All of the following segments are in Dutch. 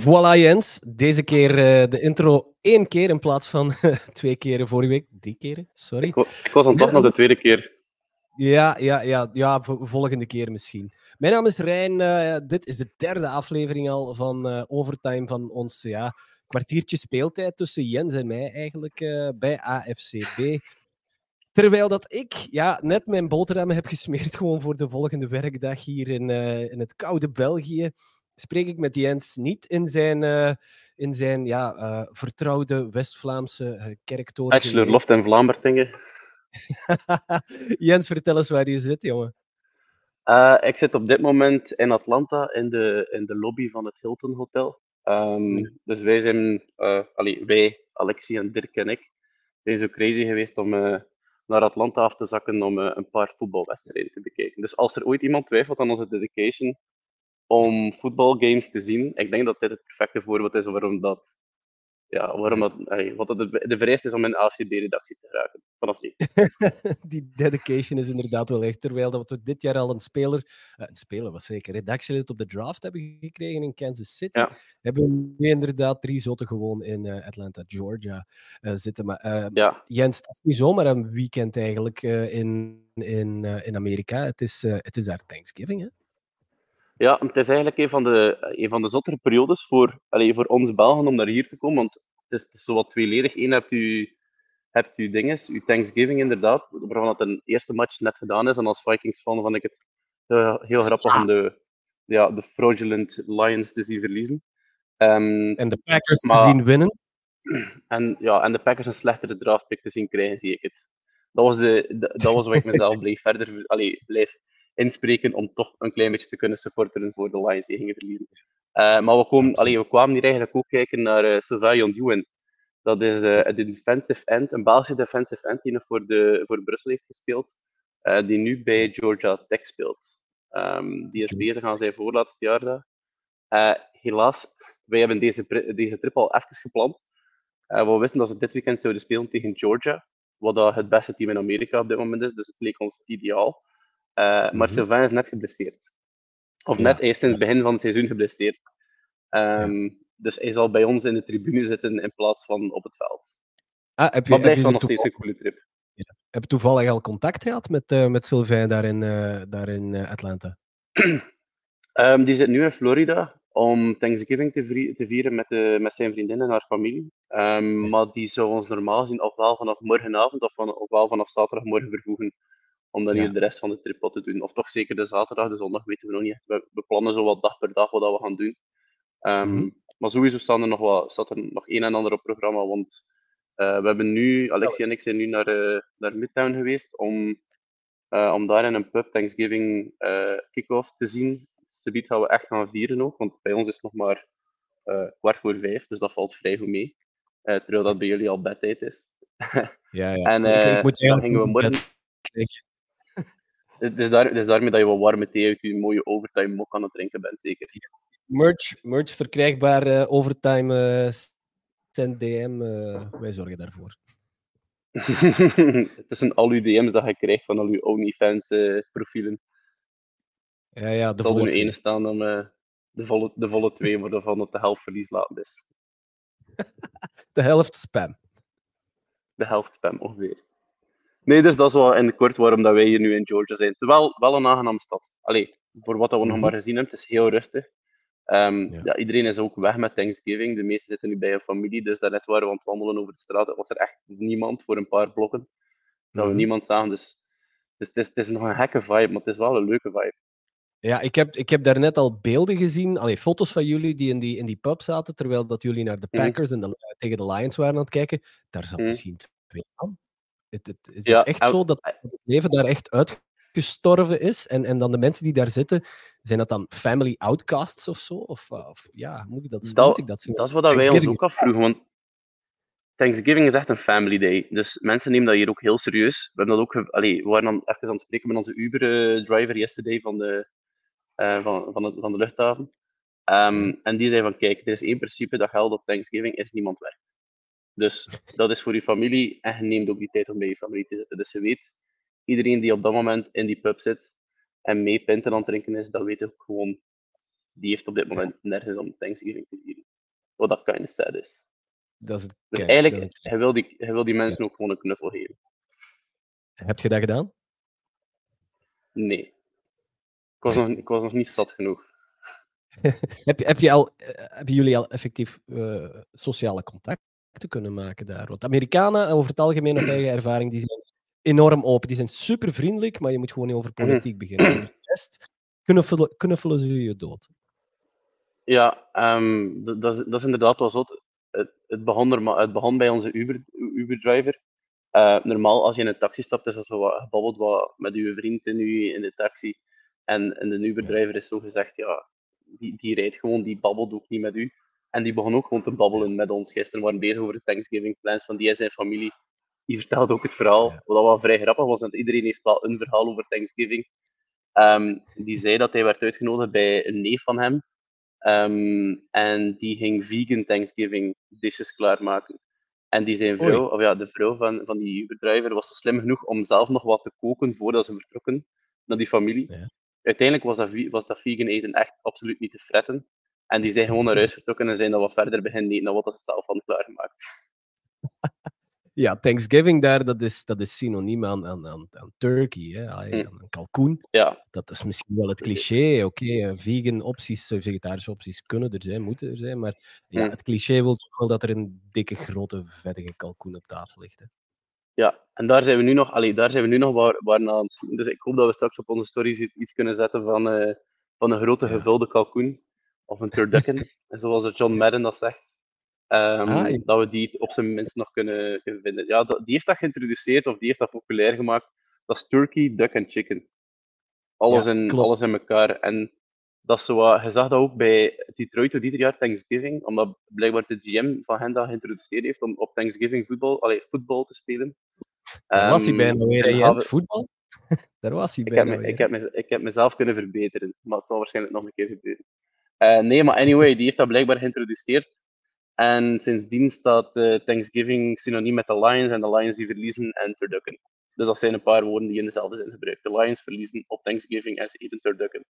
Voilà Jens, deze keer uh, de intro één keer in plaats van twee keren vorige week. Drie keren, sorry. Ik, ik was aan het naar de tweede keer. Ja, ja, ja, ja, volgende keer misschien. Mijn naam is Rijn. Uh, dit is de derde aflevering al van uh, Overtime van ons ja, kwartiertje speeltijd tussen Jens en mij eigenlijk bij AFCB. Terwijl dat ik ja, net mijn boterhammen heb gesmeerd gewoon voor de volgende werkdag hier in, in het koude België spreek ik met Jens niet in zijn, uh, in zijn ja, uh, vertrouwde West-Vlaamse uh, kerktoren. Bachelor Loft en Vlaambertingen. Jens, vertel eens waar je zit, jongen. ik zit op dit moment in Atlanta in de, in de lobby van het Hilton Hotel. Um, Dus wij zijn, allee, wij, Alexie en Dirk en ik, zijn zo crazy geweest om naar Atlanta af te zakken om een paar voetbalwedstrijden te bekijken. Dus als er ooit iemand twijfelt aan onze dedication, om voetbalgames te zien. Ik denk dat dit het perfecte voorbeeld is waarom dat, ja, waarom dat, wat het de, de vereist is om in AFCB-redactie te geraken. Vanaf nu. Die dedication is inderdaad wel echt. Terwijl dat we dit jaar al een speler, uh, een speler was zeker, redactielid op de draft hebben gekregen in Kansas City. Ja. Hebben we nu inderdaad drie zotten gewoon in uh, Atlanta, Georgia uh, zitten. Maar ja. Jens, het is niet zomaar een weekend eigenlijk in, in, in Amerika. Het is, het is daar Thanksgiving, hè? Ja, het is eigenlijk een van de, een van de zottere periodes voor, allez, voor ons Belgen om naar hier te komen. Want het is, het is zo wat tweeledig. Eén hebt u, hebt u dinges, uw Thanksgiving inderdaad, waarvan het een eerste match net gedaan is. En als Vikings-fan vond ik het uh, heel grappig om de, ja, de fraudulent Lions te zien verliezen. Um, en de Packers maar, te zien winnen. En, ja, en de Packers een slechtere draftpick te zien krijgen, zie ik het. Dat was, de, de dat was wat ik mezelf bleef verder allee, bleef inspreken om toch een klein beetje te kunnen supporteren voor de Lions die gingen verliezen. Uh, maar we, komen, allee, we kwamen hier eigenlijk ook kijken naar uh, Sylvain Duen. Dat is uh, een defensive end, een Belgische defensive end die nog voor, de, voor Brussel heeft gespeeld, uh, die nu bij Georgia Tech speelt. Um, die is bezig aan zijn voorlaatste jaar daar. Helaas, wij hebben deze, deze trip al even gepland. We wisten dat ze dit weekend zouden spelen tegen Georgia, wat het beste team in Amerika op dit moment is, dus het leek ons ideaal. Uh, maar mm Sylvain is net geblesseerd. Of net, hij is sinds het begin van het seizoen geblesseerd. Um, Dus hij zal bij ons in de tribune zitten in plaats van op het veld. Ah, heb je, maar blijft wel nog steeds een coole trip. Ja. Heb je toevallig al contact gehad met, uh, met Sylvain daar in, uh, daar in Atlanta? um, die zit nu in Florida om Thanksgiving te, te vieren met, de, met zijn vriendin en haar familie. Um, maar die zou ons normaal zien ofwel vanaf morgenavond of van, ofwel vanaf zaterdagmorgen vervoegen om dan hier de rest van de trip wat te doen. Of toch zeker de zaterdag, de zondag weten we nog niet. We, we plannen zo wat dag per dag wat we gaan doen. Um, mm. Maar sowieso staan er nog wat, staat er nog een en ander op programma, want uh, we hebben nu, Alexia en ik zijn nu naar, uh, naar Midtown geweest om, uh, om daar in een pub Thanksgiving kick-off te zien. Subiet gaan we echt gaan vieren ook, want bij ons is het nog maar kwart voor vijf, dus dat valt vrij goed mee. terwijl dat bij jullie al bedtijd is. ja, ja. En ik, ik moet dan gingen we morgen... Het is, daar, is daarmee dat je wat warme thee uit je mooie overtime mok aan het drinken bent, zeker. Merch, merch verkrijgbaar, uh, overtime, uh, send DM, uh, wij zorgen daarvoor. Tussen al uw DM's dat je krijgt van al uw OnlyFans-profielen. ja, ja, de volle ene staan dan de, volle, de volle twee, maar daarvan dat de helft verlies laten is. de helft spam. De helft spam, ongeveer. Nee, dus dat is wel in kort waarom dat wij hier nu in Georgia zijn. Terwijl wel een aangename stad. Allee, voor wat we nog mhm. maar gezien hebben, het is heel rustig. Um, ja. iedereen is ook weg met Thanksgiving. De meesten zitten nu bij een familie. Dus daarnet waren we aan het wandelen over de straat. was er echt niemand voor een paar blokken. Dat we mhm. niemand zagen. Dus, dus het, is, het is nog een gekke vibe, maar het is wel een leuke vibe. Ja, ik heb, ik heb daarnet al beelden gezien, allee, foto's van jullie die in die, in die pub zaten, terwijl dat jullie naar de mhm. Packers en de, tegen de Lions waren aan het kijken. Daar zat misschien twee man. Het, het, is het echt zo dat het leven daar echt uitgestorven is? En, en dan de mensen die daar zitten, zijn dat dan family outcasts of zo? Of, eh, of ja, moet ik dat, dat moet ik dat zien? Dat is wat wij ons ook afvroegen. Want Thanksgiving is echt een family day. Dus mensen nemen dat hier ook heel serieus. We, hebben dat ook, allee, we waren dan even aan het spreken met onze Uber-driver yesterday van de, uh, van, van, de, van de luchthaven. Um, en die zei van, kijk, er is één principe dat geldt op Thanksgiving, is niemand werkt. Dus dat is voor je familie en je neemt ook die tijd om bij je familie te zitten. Dus je weet, iedereen die op dat moment in die pub zit en mee pinten aan het drinken is, dat weet ook gewoon die heeft op dit moment nergens om Thanksgiving te vieren. Wat dat kind of sad is. Dat is Dus kijk, eigenlijk, is- hij wil, die, hij wil die mensen ook gewoon een knuffel geven. Heb je dat gedaan? Nee. Ik was nog, ik was nog niet zat genoeg. Heb, je- heb je al, eh, hebben jullie al effectief eh, sociale contacten kunnen maken daar? Want Amerikanen, over het algemeen uit eigen ervaring, die zijn enorm open. Die zijn super vriendelijk, maar je moet gewoon niet over Mhm. politiek beginnen. De rest knuffelen, knuffelen ze je dood. Ja, ehm, dat, dat, is, dat is inderdaad wel zot. Het, het, begon er, maar- het begon bij onze Uber, Uber-driver. Eh, normaal, als je in een taxi stapt, is dat zo wat gebabbeld wat met je vriend in, u, in de taxi. En, en de Uber-driver is zo gezegd, ja, die, die rijdt gewoon, die babbelt ook niet met u. En die begon ook gewoon te babbelen met ons. Gisteren waren we bezig over de Thanksgiving plans van die en zijn familie. Die vertelde ook het verhaal, wat wel vrij grappig was, want iedereen heeft wel een verhaal over Thanksgiving. Ehm, die zei dat hij werd uitgenodigd bij een neef van hem. Ehm, en die ging vegan Thanksgiving dishes klaarmaken. En die zijn vrouw, of ja, de vrouw van, van die Uber-driver was zo slim genoeg om zelf nog wat te koken voordat ze vertrokken naar die familie. Ja. Uiteindelijk was dat, was dat vegan eten echt absoluut niet te fretten. En die zijn gewoon naar huis vertrokken en zijn dan wat verder beginnen eten dan wat ze zelf hadden klaargemaakt. Ja, Thanksgiving daar, dat is, dat is synoniem aan, aan, aan, aan turkey, hè? Hm. aan een kalkoen. Ja, Dat is misschien wel het cliché. Oké, eh, vegan opties, eh, vegetarische opties kunnen er zijn, moeten er zijn. Maar ja, Hm. het cliché wil toch wel dat er een dikke, grote, vettige kalkoen op tafel ligt. Hè? ja, en daar zijn we nu nog, allee, daar zijn we nu nog waar, waar aan. Dus ik hoop dat we straks op onze stories iets, kunnen zetten van, eh, van een grote gevulde kalkoen. Of een turducken, zoals het John Madden dat zegt. Ehm, Ah, ja. Dat we die op zijn minst nog kunnen, kunnen vinden. Ja, dat, die heeft dat geïntroduceerd, of die heeft dat populair gemaakt. Dat is turkey, duck en chicken. Alles, Ja, in, klopt. alles in elkaar. En dat is zo wat, je zag dat ook bij Detroit dit ieder jaar Thanksgiving, omdat blijkbaar de GM van hen dat geïntroduceerd heeft om op Thanksgiving voetbal, allee, voetbal te spelen. Daar was hij Ehm, bijna weer, Jens? hadden- Voetbal? Daar was hij ik heb, bijna me, weer. ik, heb me, ik heb mezelf kunnen verbeteren, maar het zal waarschijnlijk nog een keer gebeuren. Eh, nee, maar anyway, die heeft dat blijkbaar geïntroduceerd. En sindsdien staat eh, Thanksgiving synoniem met de Lions en de Lions die verliezen en turducken. Dus dat zijn een paar woorden die in dezelfde zin gebruikt. De Lions verliezen op Thanksgiving en ze eten turducken.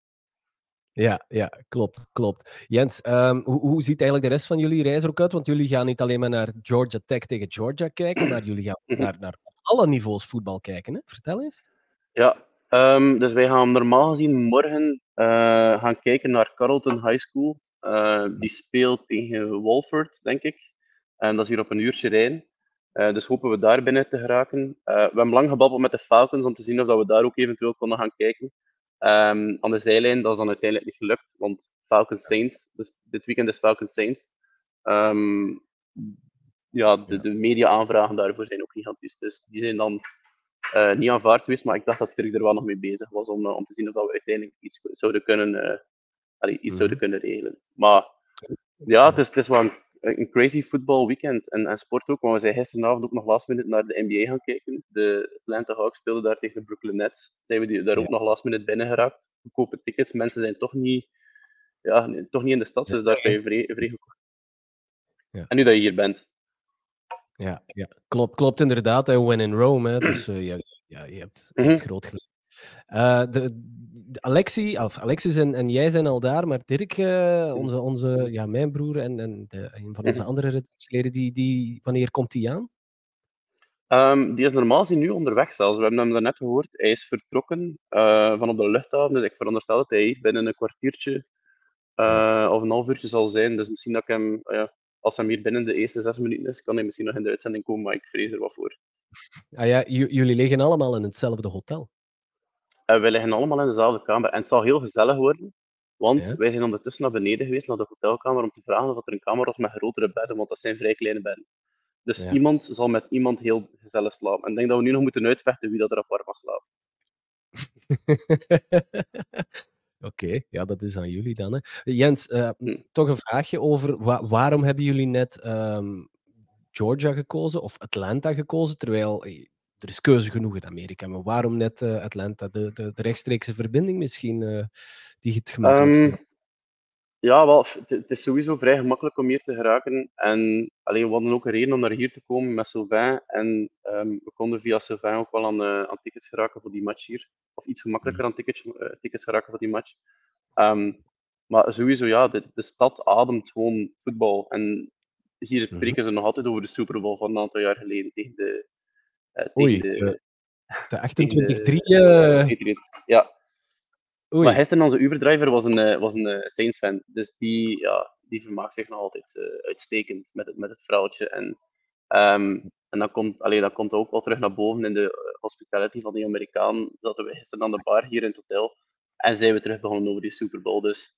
Ja, ja, klopt, klopt. Jens, ehm, hoe, hoe ziet eigenlijk de rest van jullie reis er ook uit? Want jullie gaan niet alleen maar naar Georgia Tech tegen Georgia kijken, maar jullie gaan Mhm. naar, naar alle niveaus voetbal kijken. Hè? Vertel eens. Ja, ehm, dus wij gaan normaal gezien morgen eh, gaan kijken naar Carrollton High School. Eh, die speelt tegen Walford, denk ik. En dat is hier op een uurtje rijden. Eh, dus hopen we daar binnen te geraken. We hebben lang gebabbeld met de Falcons om te zien of dat we daar ook eventueel konden gaan kijken. Ehm, aan de zijlijn, dat is dan uiteindelijk niet gelukt, want Falcons Saints, dus dit weekend is Falcons Saints. Ehm, ja, de, de media-aanvragen daarvoor zijn ook gigantisch. Dus die zijn dan niet aanvaard geweest, maar ik dacht dat Dirk er wel nog mee bezig was om, eh, om te zien of dat we uiteindelijk iets zouden kunnen, eh, allee, iets Mhm. zouden kunnen regelen. Maar ja, het is, het is wel een, een crazy football weekend en, en sport ook, want we zijn gisteravond ook nog last minute naar de NBA gaan kijken. De Atlanta Hawks speelden daar tegen de Brooklyn Nets. Zijn we die, daar ook nog last minute binnen geraakt. Goedkope tickets, mensen zijn toch niet, ja, nee, toch niet in de stad, dus daar kan je vrij, vrij goedkoop. Ja. En nu dat je hier bent. Ja, ja. Klopt, klopt inderdaad. Hè. When in Rome. Hè. Dus eh, ja, ja, je hebt, je hebt Mhm. groot gelijk. Eh, de, de Alexi, of Alexis en, en jij zijn al daar, maar Dirk, eh, onze, onze, ja, mijn broer en, en de, een van onze Mhm. andere redactieleden, die, die, wanneer komt die aan? Ehm, die is normaal gezien nu onderweg zelfs. We hebben hem daarnet gehoord. Hij is vertrokken eh, van op de luchthaven. Dus ik veronderstel dat hij hier binnen een kwartiertje of een half uurtje zal zijn. Dus misschien dat ik hem, ja, als hij hier binnen de eerste zes minuten is, kan hij misschien nog in de uitzending komen, maar ik vrees er wat voor. Ah, ja, jullie liggen allemaal in hetzelfde hotel. En wij liggen allemaal in dezelfde kamer. En het zal heel gezellig worden, want Ja. wij zijn ondertussen naar beneden geweest, naar de hotelkamer, om te vragen of er een kamer was met grotere bedden, want dat zijn vrij kleine bedden. Dus Ja. iemand zal met iemand heel gezellig slapen. En ik denk dat we nu nog moeten uitvechten wie dat er apart mag slapen. Oké, ja, dat is aan jullie dan. Hè. Jens, eh, Hm. toch een vraagje over wa- waarom hebben jullie net ehm, Georgia gekozen of Atlanta gekozen, terwijl eh, er is keuze genoeg in Amerika, maar waarom net eh, Atlanta? De, de, de rechtstreekse verbinding misschien die het gemakkelijkste Ehm, ja, wel, het is sowieso vrij gemakkelijk om hier te geraken. En alleen we hadden ook een reden om naar hier te komen met Sylvain. En ehm, we konden via Sylvain ook wel aan, eh, aan tickets geraken voor die match hier. Of iets gemakkelijker aan tickets, eh, tickets geraken voor die match. Ehm, Maar sowieso, ja, de, de stad ademt gewoon voetbal. En hier Mhm. spreken ze nog altijd over de Super Bowl van een aantal jaar geleden tegen de. Oei, tegen de, de, de tegen 28-3. de- eh, Patriots. Ja, oei. maar gisteren onze Uber-driver was een, eh, was een eh, Saints-fan. Dus die, ja, die vermaakt zich nog altijd eh, uitstekend met het, met het vrouwtje. En, ehm, en dan komt, allee, dat komt ook wel terug naar boven in de hospitality van die Amerikaan. Zaten we gisteren aan de bar hier in het hotel. En zijn we terug begonnen over die Super Bowl. Dus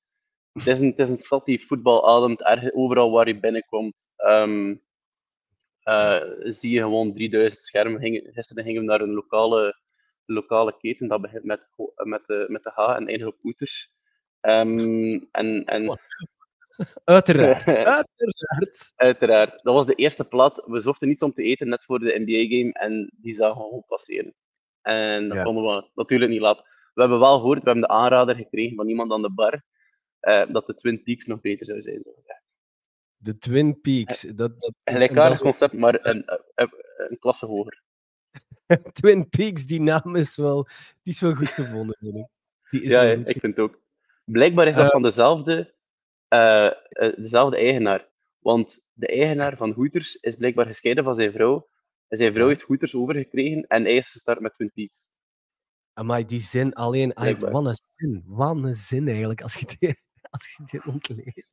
het is een, het is een stad die voetbal ademt. Erg, overal waar je binnenkomt, ehm, eh, zie je gewoon 3000 schermen. Gisteren gingen we naar een lokale, lokale keten. Dat begint met, met, de, met de H en eindigt op Poeters. Ehm, en, en? Uiteraard. Uiteraard. Uiteraard. Dat was de eerste plaat. We zochten iets om te eten net voor de NBA-game en die zagen we gewoon passeren. En dat Ja. konden we natuurlijk niet laten. We hebben wel gehoord, we hebben de aanrader gekregen van iemand aan de bar, eh, dat de Twin Peaks nog beter zou zijn, zo gezegd. De Twin Peaks. Dat, dat, gelijkaardig dat is- concept, maar een, een, een klasse hoger. Twin Peaks, die naam is wel, die is wel goed gevonden, vind ik. Die is Ja, ik vind het ook. Blijkbaar is dat Eh, van dezelfde, eh, eh, dezelfde eigenaar. Want de eigenaar van Hooters is blijkbaar gescheiden van zijn vrouw. En zijn vrouw heeft Hooters overgekregen en hij is gestart met Twin Peaks. Amai, die zin alleen, uit, Blijkbaar. wat een zin. Wat een zin eigenlijk, als je dit, als je dit ontleedt.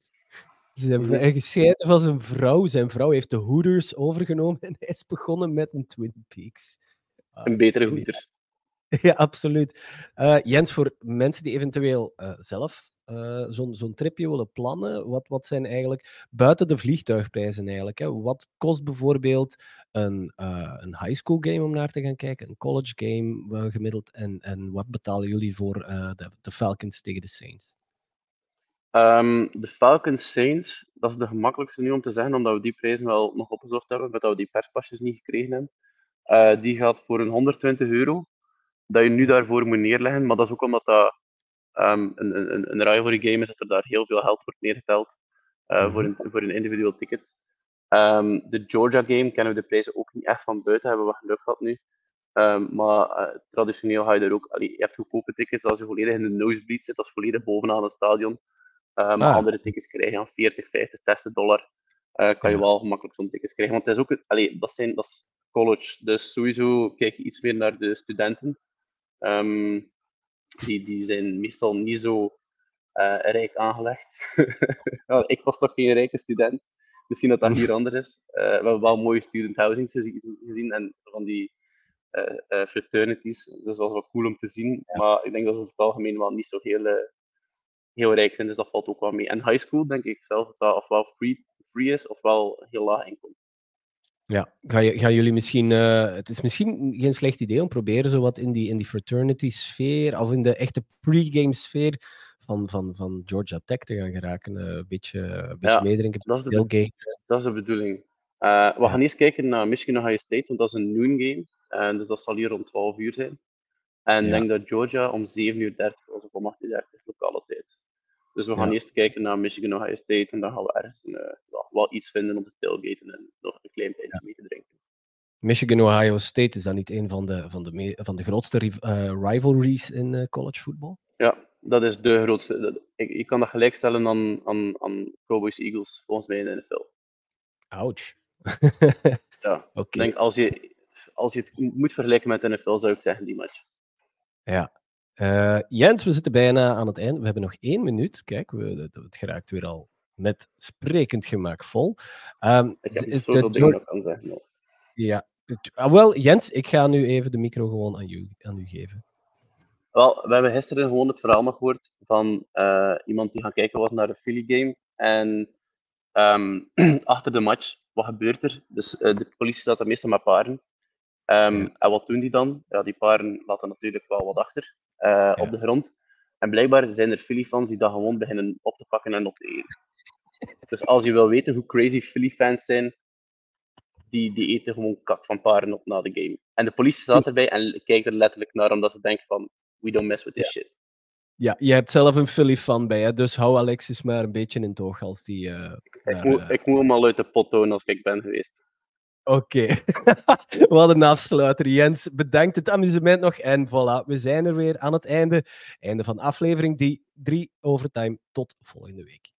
Ze hebben gescheiden van zijn vrouw. Zijn vrouw heeft de Hooters overgenomen en hij is begonnen met een Twin Peaks. Ah, Een betere geniaal. Hooters. Ja, absoluut. Eh, Jens, voor mensen die eventueel eh, zelf eh, zo'n zo'n tripje willen plannen, wat, wat zijn eigenlijk, buiten de vliegtuigprijzen eigenlijk, hè, wat kost bijvoorbeeld een, een high school game om naar te gaan kijken, een college game gemiddeld, en, en wat betalen jullie voor de, de Falcons tegen de Saints? Ehm, de Falcons Saints, dat is de gemakkelijkste nu om te zeggen, omdat we die prijzen wel nog opgezocht hebben, met dat we die perspasjes niet gekregen hebben. Eh, die gaat voor een 120 euro, dat je nu daarvoor moet neerleggen, maar dat is ook omdat dat ehm, een, een, een rivalry game is, dat er daar heel veel geld wordt neergeteld eh, voor, een, voor een individueel ticket. Ehm, de Georgia game kennen we de prijzen ook niet echt van buiten, hebben we geluk gehad nu. Ehm, maar eh, traditioneel ga je er ook, allee, je hebt goedkope tickets als je volledig in de nosebleed zit, is volledig bovenaan het stadion. Ah. andere tickets krijg je aan 40, 50, 60 dollar. Kan je wel gemakkelijk zo'n tickets krijgen. Want het is ook, allee, dat, zijn, dat is college, dus sowieso kijk je iets meer naar de studenten. Ehm, die, die zijn meestal niet zo eh, rijk aangelegd. Ik was toch geen rijke student. Misschien dat dat hier anders is. Eh, we hebben wel mooie student housings gezi- gezien en van die eh, fraternities. Dus dat was wel cool om te zien. Maar ik denk dat ze over het algemeen wel niet zo heel, heel rijk zijn, dus dat valt ook wel mee. En high school denk ik zelf dat dat ofwel free, free is ofwel heel laag inkomen. Ja, ga je, gaan jullie misschien. eh, het is misschien geen slecht idee om proberen zo wat in die, in die fraternity-sfeer of in de echte pre-game-sfeer van, van, van Georgia Tech te gaan geraken. eh, een beetje, een beetje Ja, meedrinken, dat is de. Dat is de bedoeling. Eh, we gaan eerst kijken naar Michigan Ohio State, want dat is een noon game. En dus dat zal hier om 12 uur zijn. En ik Ja. denk dat Georgia om 7 uur 30 was of om 8 uur 30 lokale tijd. Dus we gaan Ja. eerst kijken naar Michigan Ohio State en dan gaan we ergens een, eh, ja, wel iets vinden om te tailgaten en nog een klein tijdje mee te drinken. Michigan Ohio State is dat niet een van de, van de, van de grootste eh, rivalries in eh, college football? Ja, dat is de grootste. dat- ik, ik kan dat gelijkstellen aan, aan, aan Cowboys Eagles, volgens mij in de NFL. Ouch. Ja, ik denk als je, als je het moet vergelijken met de NFL, zou ik zeggen die match. Ja. Eh, Jens, we zitten bijna aan het eind. We hebben nog één minuut. Kijk, we, het, het geraakt weer al met sprekend gemak vol. Ehm, Ik heb zoveel dingen zeggen. maar- Ja. het- ah, wel, Jens, ik ga nu even de micro gewoon aan u, aan u geven. Wel, we hebben gisteren gewoon het verhaal nog gehoord van eh, iemand die gaan kijken was naar de Philly game. En ehm, achter de match, wat gebeurt er? Dus eh, de politie staat er meestal met paren. Ehm, Ja. En wat doen die dan? Ja, die paren laten natuurlijk wel wat achter eh, op de grond. En blijkbaar zijn er Philly-fans die dat gewoon beginnen op te pakken en op te eten. Dus als je wil weten hoe crazy Philly-fans zijn, die, die eten gewoon kak van paren op na de game. En de politie staat erbij en kijkt er letterlijk naar, omdat ze denken van, we don't mess with this shit. Ja, je hebt zelf een Philly-fan bij, hè? dus hou Alexis maar een beetje in het oog als die... eh, Ik moet, eh, ik moet hem al uit de pot tonen als ik ben geweest. Oké, wat een afsluiter. Jens, bedankt het amusement nog. En voilà, we zijn er weer aan het einde. Einde van aflevering die 3 Overtime. Tot volgende week.